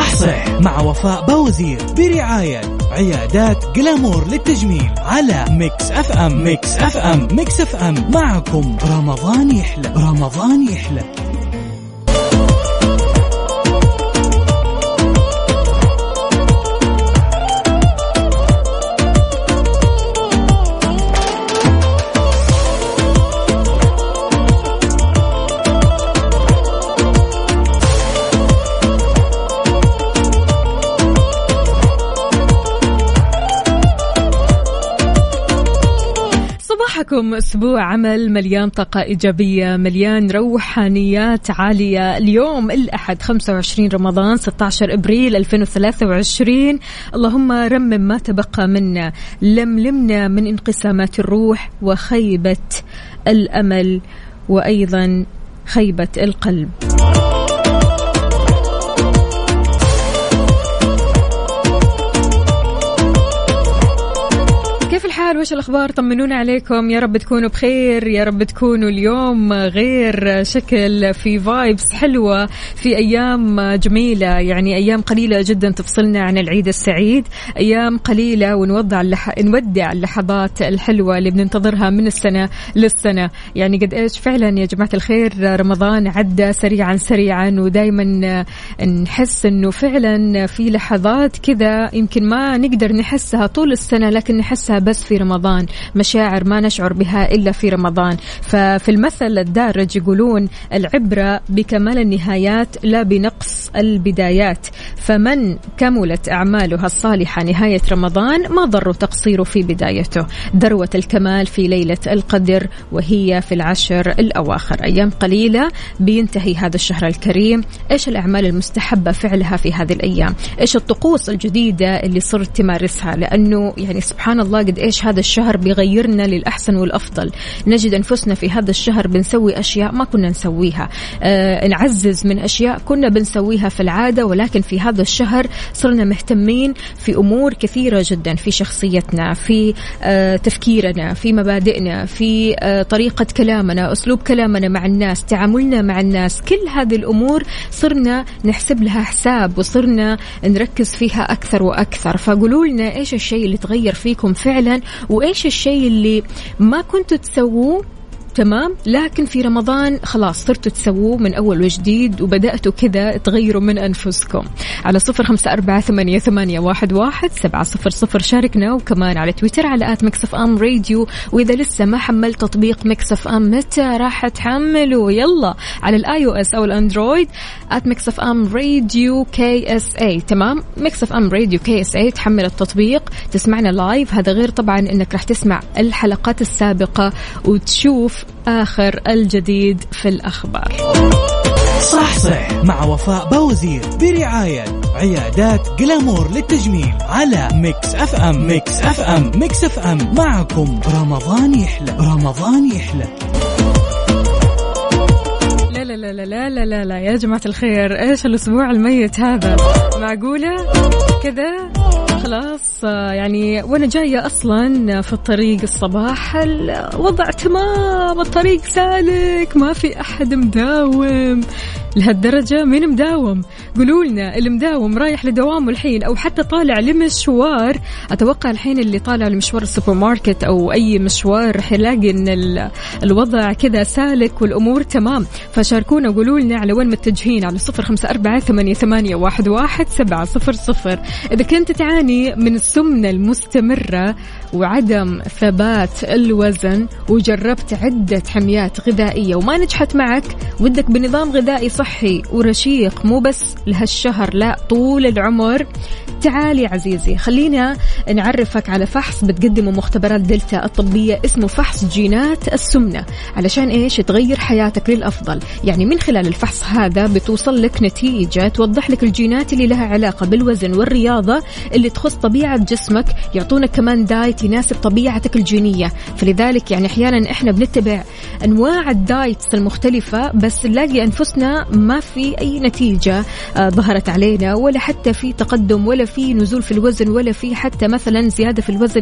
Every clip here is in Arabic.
صح صح مع وفاء بوزير برعاية عيادات جلامور للتجميل على Mix FM. Mix FM. Mix FM. معكم. رمضان يحلى. رمضان يحلى. صباحكم. أسبوع عمل مليان طاقة إيجابية مليان روحانيات عالية. اليوم الأحد 25 رمضان 16 إبريل 2023 اللهم رمم ما تبقى منا. لملمنا من انقسامات الروح وخيبة الأمل وأيضا خيبة القلب. كيف الحال وش الأخبار؟ طمنونا عليكم. يا رب تكونوا بخير يا رب تكونوا اليوم غير شكل في فايبس حلوة في أيام جميلة يعني أيام قليلة جدا تفصلنا عن العيد السعيد أيام قليلة ونودع اللح... نودع اللحظات الحلوة اللي بننتظرها من السنة للسنة. يعني قد إيش؟ فعلا يا جماعة الخير رمضان عدى سريعا سريعا ودايما نحس أنه فعلا في لحظات كذا يمكن ما نقدر نحسها طول السنة لكن نحسها بس في رمضان. مشاعر ما نشعر بها إلا في رمضان. ففي المثل الدارج يقولون العبرة بكمال النهايات لا بنقص البدايات. فمن كملت أعمالها الصالحة نهاية رمضان ما ضر تقصيره في بدايته. ذروة الكمال في ليلة القدر وهي في العشر الأواخر. أيام قليلة بينتهي هذا الشهر الكريم. إيش الأعمال المستحبة فعلها في هذه الأيام؟ إيش الطقوس الجديدة اللي صرت تمارسها؟ لأنه يعني سبحان الله قد إيش هذا الشهر بيغيرنا للأحسن والأفضل. نجد أنفسنا في هذا الشهر بنسوي أشياء ما كنا نسويها. آه نعزز من أشياء كنا بنسويها في العادة ولكن في هذا الشهر صرنا مهتمين في أمور كثيرة جدا في شخصيتنا في آه تفكيرنا في مبادئنا في آه طريقة كلامنا أسلوب كلامنا مع الناس تعاملنا مع الناس. كل هذه الأمور صرنا نحسب لها حساب وصرنا نركز فيها أكثر وأكثر. فقولوا لنا إيش الشيء اللي تغير فيكم فعلا وإيش الشيء اللي ما كنتوا تسووه تمام لكن في رمضان خلاص صرتوا تسووه من أول وجديد وبدأتوا كذا تغيروا من أنفسكم. على صفر خمسة أربعة ثمانية, ثمانية واحد, واحد سبعة صفر صفر. شاركنا وكمان على تويتر على at Mix FM Radio. وإذا لسه ما حملت تطبيق مكسف أم متى راح تحمله يلا على ال iOS أو ال Android at Mix FM Radio KSA تمام؟ Mix FM Radio KSA تحمل التطبيق. تسمعنا live هذا غير طبعا أنك راح تسمع الحلقات السابقة وتشوف آخر الجديد في الأخبار. صح صح. مع وفاء بوزير برعاية عيادات جلامور للتجميل على Mix FM. Mix FM. Mix FM. معكم رمضان يحلى. رمضان يحلى. لا لا لا لا لا لا لا يا جماعة الخير إيش الأسبوع الميت هذا؟ معقولة؟ كذا؟ خلاص يعني وأنا جاية أصلا في الطريق الصباح الوضع تمام الطريق سالك ما في أحد مداوم. لهالدرجة مين مداوم. قولوا لنا اللي مداوم رايح لدوامه الحين أو حتى طالع لمشوار. أتوقع الحين اللي طالع لمشوار السوبر ماركت أو أي مشوار رح يلاقي إن الوضع كذا سالك والأمور تمام. فشاركونا قولوا لنا على وين متجهين. على صفر أربعة ثمانية, ثمانية واحد, واحد سبعة صفر صفر. إذا كنت تعاني من السمنة المستمرة وعدم ثبات الوزن وجربت عدة حميات غذائية وما نجحت معك. ودك بنظام غذائي صحي ورشيق مو بس لهالشهر لا طول العمر. تعالي عزيزي خلينا نعرفك على فحص بتقدمه مختبرات دلتا الطبية اسمه فحص جينات السمنة. علشان إيش؟ تغير حياتك للأفضل. يعني من خلال الفحص هذا بتوصل لك نتيجة توضح لك الجينات اللي لها علاقة بالوزن والرياضة اللي تخص طبيعة جسمك يعطونك كمان دايت يناسب طبيعتك الجينية. فلذلك يعني أحيانا إحنا بنتبع أنواع ال diets المختلفة بس نلاقي أنفسنا ما في أي نتيجة ظهرت علينا ولا حتى في تقدم ولا في نزول في الوزن ولا في حتى مثلا زيادة في الوزن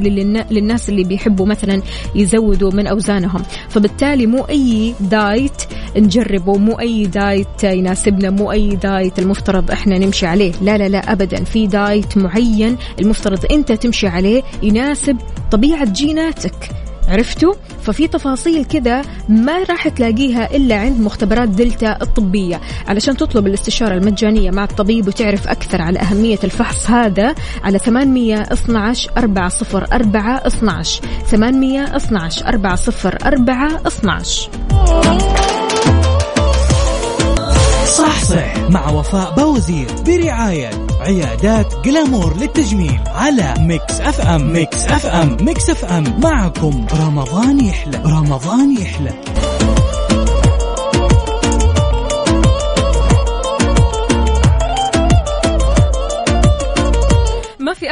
للناس اللي بيحبوا مثلا يزودوا من أوزانهم. فبالتالي مو أي diet نجربه مو أي diet يناسبنا مو أي diet المفترض إحنا نمشي عليه. لا لا لا أبدا. في diet معين المفترض أنت تمشي عليه يناسب طبيعة جيناتك. عرفتوا؟ ففي تفاصيل كذا ما راح تلاقيها إلا عند مختبرات دلتا الطبية. علشان تطلب الاستشارة المجانية مع الطبيب وتعرف أكثر على أهمية الفحص هذا على 812 404 12 812 404 12 صح مع وفاء بوزير برعاية عيادات جلامور للتجميل على Mix FM. Mix FM. Mix FM. معكم. رمضان يحلى. رمضان يحلى.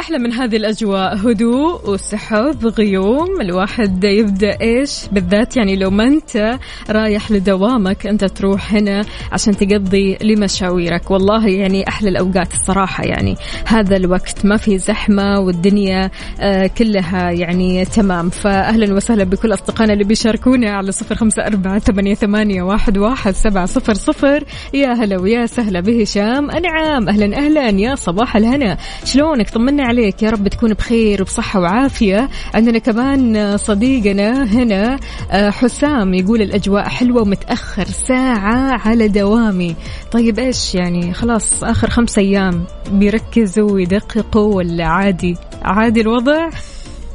أحلى من هذه الأجواء. هدوء وسحب غيوم الواحد يبدأ إيش؟ بالذات يعني لو ما أنت رايح لدوامك أنت تروح هنا عشان تقضي لمشاويرك. والله يعني أحلى الأوقات الصراحة يعني. هذا الوقت ما في زحمة والدنيا آه كلها يعني تمام. فأهلا وسهلا بكل أصدقائنا اللي بيشاركونا على صفر خمسة أربعة ثمانية, واحد, واحد سبعة صفر صفر. يا هلا ويا سهلا بهشام. أنعام أهلا أهلا. يا صباح الهنا. شلونك؟ طمنا يا رب تكون بخير وبصحة وعافية. عندنا كمان صديقنا هنا آه، حسام يقول الأجواء حلوة ومتأخر ساعة على دوامي. طيب إيش يعني؟ خلاص آخر خمس أيام بيركزوا ويدققوا ولا عادي؟ عادي الوضع؟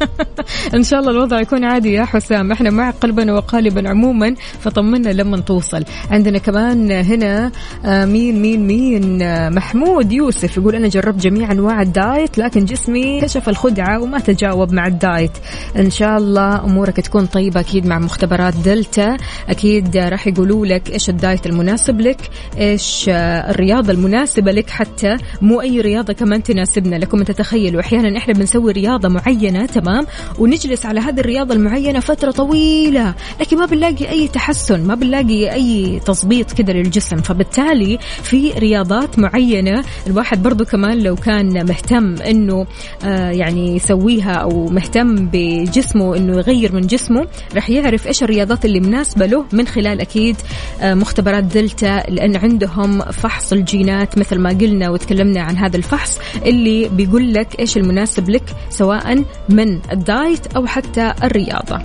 ان شاء الله الوضع يكون عادي يا حسام. إحنا مع قلبا وقالبا عموما فطمنا لما توصل عندنا كمان هنا آه، مين مين مين؟ آه، محمود يوسف يقول أنا جربت جميع أنواع الدايت لكن جسمي كشف الخدعة وما تجاوب مع الدايت. إن شاء الله أمورك تكون طيبة أكيد مع مختبرات دلتا. أكيد راح يقولوا لك إيش ال diet المناسب لك إيش آه، الرياضة المناسبة لك حتى مو أي رياضة كمان تناسبنا لكم. تتخيلوا أحيانا إحنا بنسوي رياضة معينة تمام؟ تمام ونجلس على هذه الرياضة المعينة فترة طويلة. لكن ما بنلاقي أي تحسن ما بنلاقي أي تظبيط كده للجسم. فبالتالي في رياضات معينة الواحد برضو كمان لو كان مهتم أنه آه يعني يسويها أو مهتم بجسمه أنه يغير من جسمه راح يعرف إيش الرياضات اللي مناسبة له من خلال أكيد آه مختبرات دلتا لأن عندهم فحص الجينات مثل ما قلنا وتكلمنا عن هذا الفحص اللي بيقول لك إيش المناسب لك سواء من ال diet أو حتى الرياضة.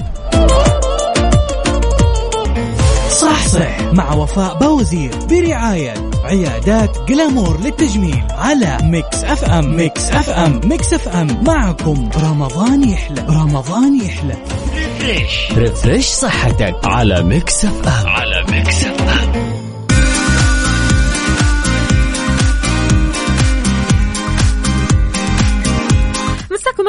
صح صح. مع وفاء بوزير برعاية عيادات جلامور للتجميل على Mix FM. Mix FM. Mix FM. معكم رمضان يحلى. رمضان يحلى. Refresh. Refresh صحتك على Mix FM. على Mix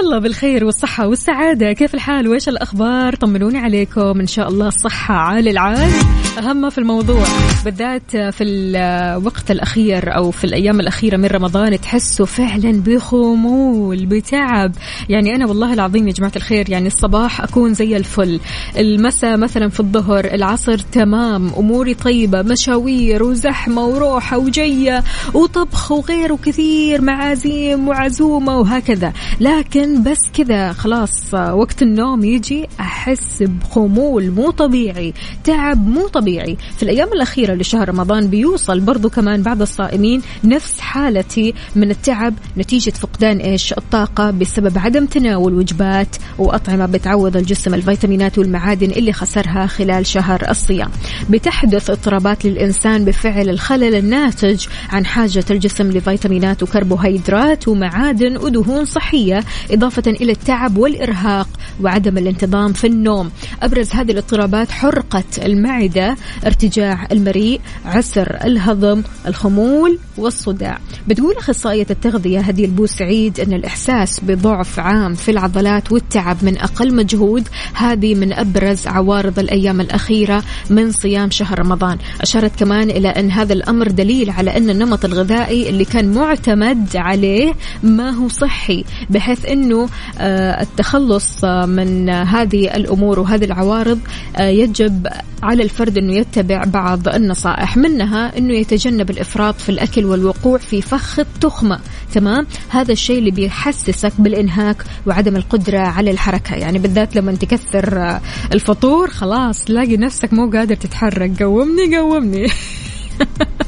الله بالخير والصحة والسعادة. كيف الحال؟ وإيش الأخبار؟ طمنوني عليكم. إن شاء الله الصحة عال العال. أهم في الموضوع بالذات في الوقت الأخير أو في الأيام الأخيرة من رمضان تحسوا فعلا بخمول بتعب. يعني أنا والله العظيم يا جماعة الخير يعني الصباح أكون زي الفل. المساء مثلا في الظهر العصر تمام. أموري طيبة مشاوير وزحمة وروحة وجية وطبخ وغيره كثير معازيم وعزومة وهكذا. لكن بس كذا خلاص وقت النوم يجي أحس بخمول مو طبيعي تعب مو طبيعي. في الأيام الأخيرة لشهر رمضان بيوصل برضو كمان بعض الصائمين نفس حالتي من التعب نتيجة فقدان إيش؟ الطاقة بسبب عدم تناول وجبات وأطعمة بتعوض الجسم الفيتامينات والمعادن اللي خسرها خلال شهر الصيام. بتحدث اضطرابات للإنسان بفعل الخلل الناتج عن حاجة الجسم لفيتامينات وكربوهيدرات ومعادن ودهون صحية إضافة إلى التعب والإرهاق وعدم الانتظام في النوم. أبرز هذه الاضطرابات حرقة المعدة ارتجاع المريء عسر الهضم الخمول والصداع. بتقول أخصائية التغذية هدي البوسعيد أن الإحساس بضعف عام في العضلات والتعب من أقل مجهود. هذه من أبرز عوارض الأيام الأخيرة من صيام شهر رمضان. أشارت كمان إلى أن هذا الأمر دليل على أن النمط الغذائي اللي كان معتمد عليه ما هو صحي بحيث أنه أنه التخلص من هذه الأمور وهذه العوارض يجب على الفرد أنه يتبع بعض النصائح. منها أنه يتجنب الإفراط في الأكل والوقوع في فخ التخمة. تمام؟ هذا الشيء اللي بيحسسك بالإنهاك وعدم القدرة على الحركة. يعني بالذات لما تكثر الفطور خلاص تلاقي نفسك مو قادر تتحرك. قومني قومني.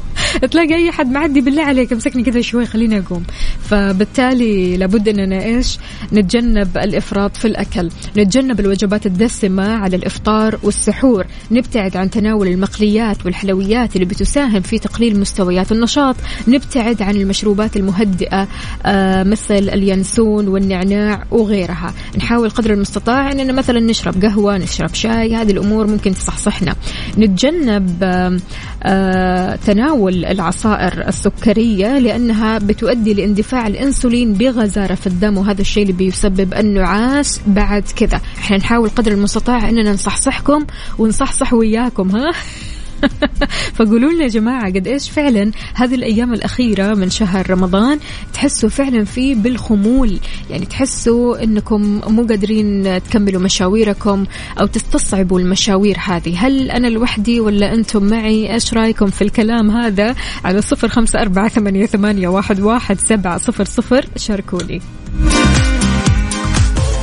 تلاقي أي حد معدي بالله عليك امسكني كذا شوي خليني أقوم. فبالتالي لابد أننا إيش؟ نتجنب الإفراط في الأكل. نتجنب الوجبات الدسمة على الإفطار والسحور. نبتعد عن تناول المقليات والحلويات اللي بتساهم في تقليل مستويات النشاط. نبتعد عن المشروبات المهدئة آه مثل اليانسون والنعناع وغيرها. نحاول قدر المستطاع اننا مثلا نشرب قهوة نشرب شاي هذه الأمور ممكن تصحصحنا. نتجنب آه آه تناول العصائر السكرية لأنها بتؤدي لاندفاع الأنسولين بغزارة في الدم وهذا الشيء اللي بيسبب النعاس بعد كذا. إحنا نحاول قدر المستطاع أننا نصحصحكم ونصحصح وياكم ها؟ فقولوا لنا يا جماعة قد إيش فعلا هذه الأيام الأخيرة من شهر رمضان تحسوا فعلا فيه بالخمول؟ يعني تحسوا أنكم مو قادرين تكملوا مشاويركم أو تستصعبوا المشاوير هذه؟ هل أنا لوحدي ولا أنتم معي؟ إيش رأيكم في الكلام هذا على صفر خمسة أربعة ثمانية, ثمانية واحد, واحد سبعة صفر صفر؟ شاركوني.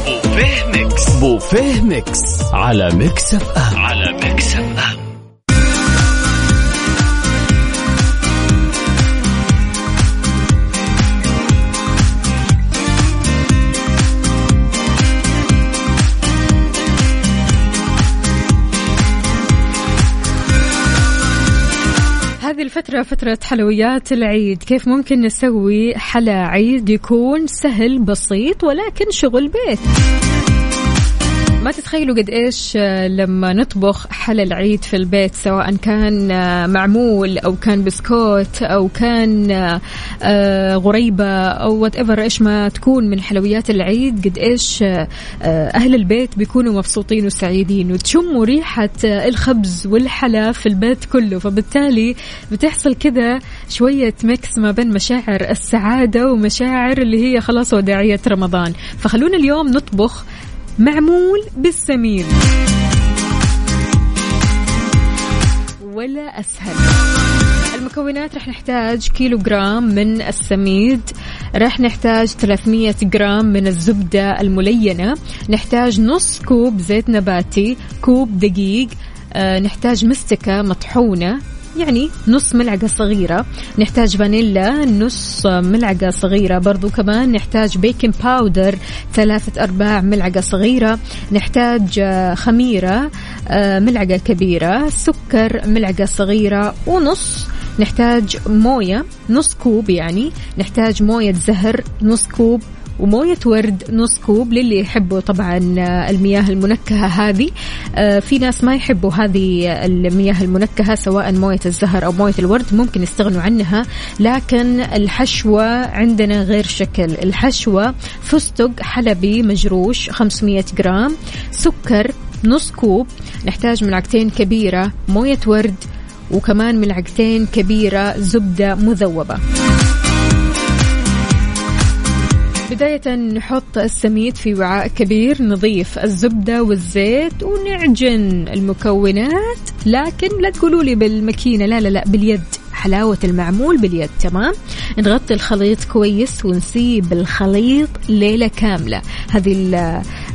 بوفيه Mix. بوفيه Mix. على Mix FM. على Mix FM. الفترة فترة حلويات العيد. كيف ممكن نسوي حلا عيد يكون سهل بسيط ولكن شغل بيت؟ ما تتخيلوا قد إيش آه، لما نطبخ حلا العيد في البيت سواء كان آه، معمول أو كان بسكوت أو كان آه، غريبة أو whatever إيش ما تكون من حلويات العيد قد إيش أهل البيت بيكونوا مبسوطين وسعيدين. وتشموا ريحة الخبز والحلا في البيت كله. فبالتالي بتحصل كذا شوية mix ما بين مشاعر السعادة ومشاعر اللي هي خلاص وداعية رمضان. فخلونا اليوم نطبخ معمول بالسميد ولا أسهل. المكونات رح نحتاج كيلو جرام من السميد رح نحتاج 300 جرام من الزبدة الملينة نحتاج نص كوب زيت نباتي كوب دقيق آه نحتاج مستكة مطحونة. يعني نص ملعقة صغيرة. نحتاج فانيلا نص ملعقة صغيرة. برضو كمان نحتاج baking powder ثلاثة أرباع ملعقة صغيرة. نحتاج آه، خميرة آه، ملعقة كبيرة. سكر ملعقة صغيرة. ونص نحتاج موية نص كوب يعني. نحتاج موية زهر نص كوب. وموية ورد نص كوب للي يحبوا طبعا المياه المنكهة هذه. آه، في ناس ما يحبوا هذه المياه المنكهة سواء موية الزهر أو موية الورد ممكن يستغنوا عنها. لكن الحشوة عندنا غير شكل. الحشوة فستق حلبي مجروش 500 جرام. سكر نص كوب. نحتاج ملعقتين كبيرة موية ورد وكمان ملعقتين كبيرة زبدة مذوبة. بداية نحط السميد في وعاء كبير نضيف الزبدة والزيت ونعجن المكونات. لكن لا تقولوا لي بالماكينة لا لا لا باليد. حلاوة المعمول باليد تمام؟ نغطي الخليط كويس ونسيب الخليط ليلة كاملة. هذه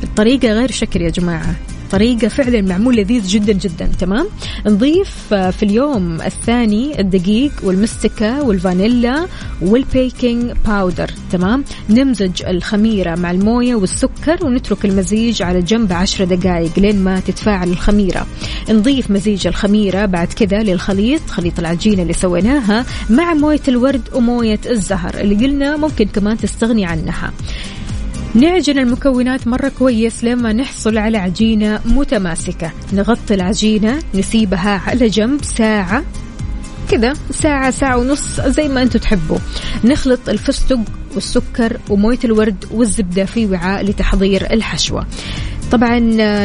الطريقة غير شكل يا جماعة. طريقة فعلا معمول لذيذ جدا جدا تمام؟ نضيف آه، في اليوم الثاني الدقيق والمستكة والفانيلا وال baking powder تمام؟ نمزج الخميرة مع الموية والسكر ونترك المزيج على جنب عشر دقائق لين ما تتفاعل الخميرة. نضيف مزيج الخميرة بعد كذا للخليط خليط العجينة اللي سويناها مع موية الورد وموية الزهر اللي قلنا ممكن كمان تستغني عنها. نعجن المكونات مرة كويس لما نحصل على عجينة متماسكة. نغطي العجينة نسيبها على جنب ساعة كذا ساعة ساعة ونص زي ما أنتم تحبوا. نخلط الفستق والسكر وموية الورد والزبدة في وعاء لتحضير الحشوة. طبعا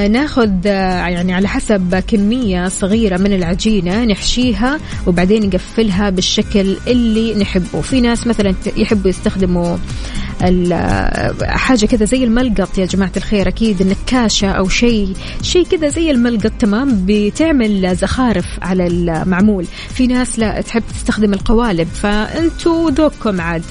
ناخذ يعني على حسب كمية صغيرة من العجينة نحشيها وبعدين نقفلها بالشكل اللي نحبه. في ناس مثلا يحبوا يستخدموا حاجة كذا زي الملقط يا جماعة الخير أكيد النكاشة أو شيء شيء كذا زي الملقط تمام؟ بتعمل زخارف على المعمول. في ناس لا تحب تستخدم القوالب فأنتوا ذوقكم عاد.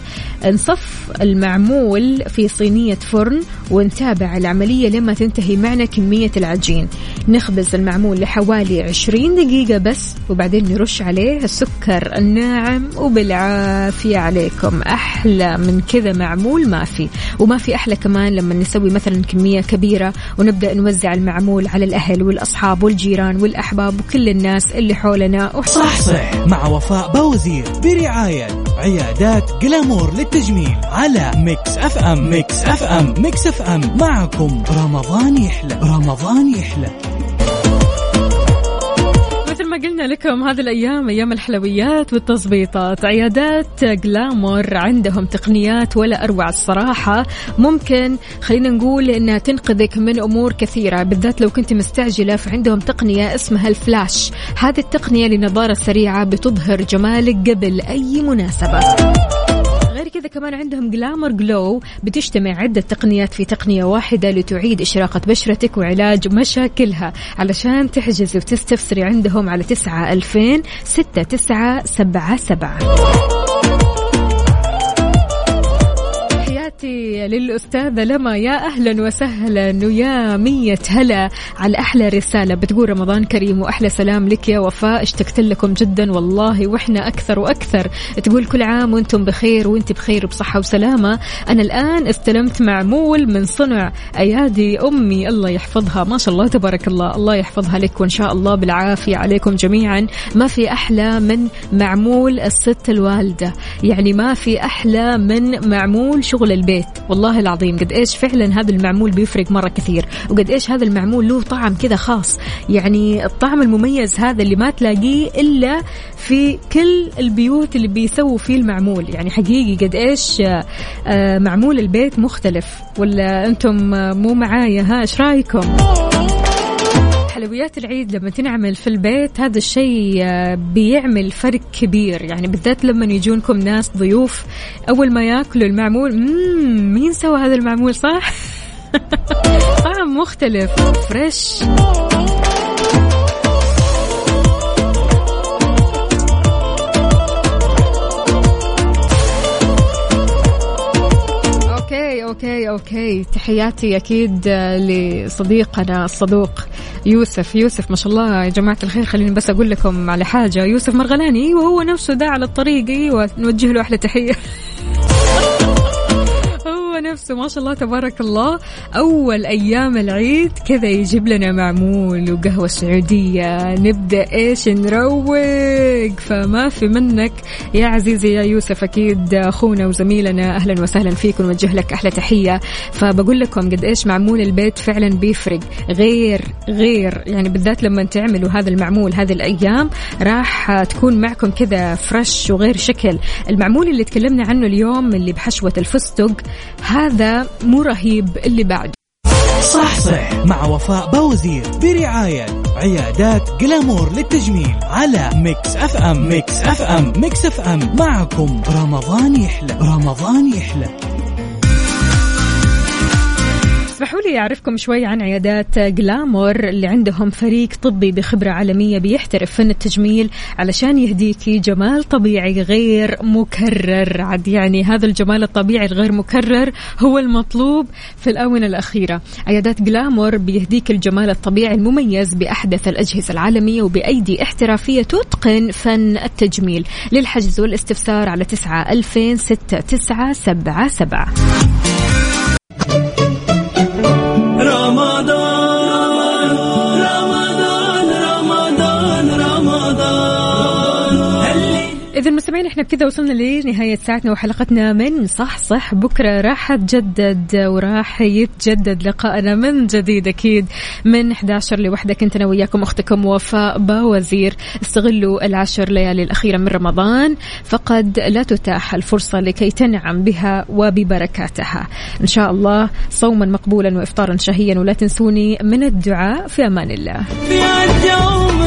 نصف المعمول في صينية فرن ونتابع العملية لما تنتهي معنا كمية العجين. نخبز المعمول لحوالي 20 دقيقة بس وبعدين نرش عليه السكر الناعم وبالعافية عليكم. أحلى من كذا معمول. ما في. وما في أحلى كمان لما نسوي مثلا كمية كبيرة ونبدأ نوزع المعمول على الأهل والأصحاب والجيران والأحباب وكل الناس اللي حولنا. صح صح. مع وفاء بوزير برعاية عيادات جلامور للتجميل على ميكس أف أم. ميكس أف أم. ميكس أف أم. معكم. رمضان يحلى. رمضان يحلى. ما قلنا لكم هذه الأيام أيام الحلويات والتظبيطات عيادات جلامور عندهم تقنيات ولا أروع الصراحة. ممكن خلينا نقول إنها تنقذك من أمور كثيرة بالذات لو كنت مستعجلة فعندهم تقنية اسمها الفلاش. هذه التقنية لنظارة سريعة بتظهر جمالك قبل أي مناسبة. كذا كمان عندهم جلامر جلو بتجتمع عدة تقنيات في تقنية واحدة لتعيد إشراقة بشرتك وعلاج مشاكلها. علشان تحجزي وتستفسري عندهم على تسعة ألفين ستة تسعة سبعة سبعة. تحياتي للأستاذة لما يا أهلا وسهلا ويا مية هلا على أحلى رسالة. بتقول رمضان كريم وأحلى سلام لك يا وفاء اشتقت لكم جدا والله وإحنا أكثر وأكثر. تقول كل عام وأنتم بخير وأنت بخير بصحة وسلامة. أنا الآن استلمت معمول من صنع أيادي أمي. الله يحفظها. ما شاء الله تبارك الله. الله يحفظها لك وإن شاء الله بالعافية عليكم جميعا. ما في أحلى من معمول الست الوالدة. يعني ما في أحلى من معمول شغل البيت. والله العظيم قد إيش فعلا هذا المعمول بيفرق مرة كثير. وقد إيش هذا المعمول له طعم كذا خاص. يعني الطعم المميز هذا اللي ما تلاقيه إلا في كل البيوت اللي بيسووا فيه المعمول. يعني حقيقي قد إيش آه، معمول البيت مختلف. ولا أنتم مو معايا؟ ها إيش رأيكم؟ حلويات العيد لما تنعمل في البيت هذا الشيء آه، بيعمل فرق كبير. يعني بالذات لما يجونكم ناس ضيوف أول ما يأكلوا المعمول مين سوى هذا المعمول صح؟ طعم مختلف fresh okay okay. تحياتي أكيد آه، لصديقنا الصدوق يوسف. يوسف ما شاء الله يا جماعة الخير. خليني بس أقول لكم على حاجة. يوسف مرغلاني أيوة هو نفسه ده على الطريق. أيوة نوجه له أحلى تحية. نفسه ما شاء الله تبارك الله. أول أيام العيد كذا يجيب لنا معمول وقهوة سعودية. نبدأ إيش نروق. فما في منك يا عزيزي يا يوسف أكيد أخونا وزميلنا. أهلا وسهلا فيك ونوجه لك أحلى تحية. فبقول لكم قد إيش معمول البيت فعلا بيفرق. غير غير يعني بالذات لما تعملوا هذا المعمول هذه الأيام راح تكون معكم كذا فرش وغير شكل. المعمول اللي تكلمنا عنه اليوم اللي بحشوة الفستق هذا مو رهيب اللي بعده صح صح. مع وفاء بوزير برعاية عيادات جلامور للتجميل على ميكس أف أم. ميكس أف أم. ميكس أف أم. معكم رمضان يحلى. رمضان يحلى. اسمحوا لي أعرفكم شوي عن عيادات جلامور اللي عندهم فريق طبي بخبرة عالمية بيحترف فن التجميل علشان يهديكي جمال طبيعي غير مكرر. عاد يعني هذا الجمال الطبيعي الغير مكرر هو المطلوب في الآونة الأخيرة. عيادات جلامور بيهديك الجمال الطبيعي المميز بأحدث الأجهزة العالمية وبأيدي احترافية تتقن فن التجميل. للحجز والاستفسار على تسعة ألفين ستة تسعة سبعة سبعة. إذا المستمعين إحنا بكذا وصلنا لنهاية ساعتنا وحلقتنا من صح صح. بكرة راح تجدد وراح يتجدد لقائنا من جديد أكيد من 11 لوحدة. كنت أنا وياكم أختكم وفاء باوزير. استغلوا العشر ليالي الأخيرة من رمضان فقد لا تتاح الفرصة لكي تنعم بها وببركاتها. إن شاء الله صوما مقبولا وإفطارا شهيا ولا تنسوني من الدعاء في أمان الله.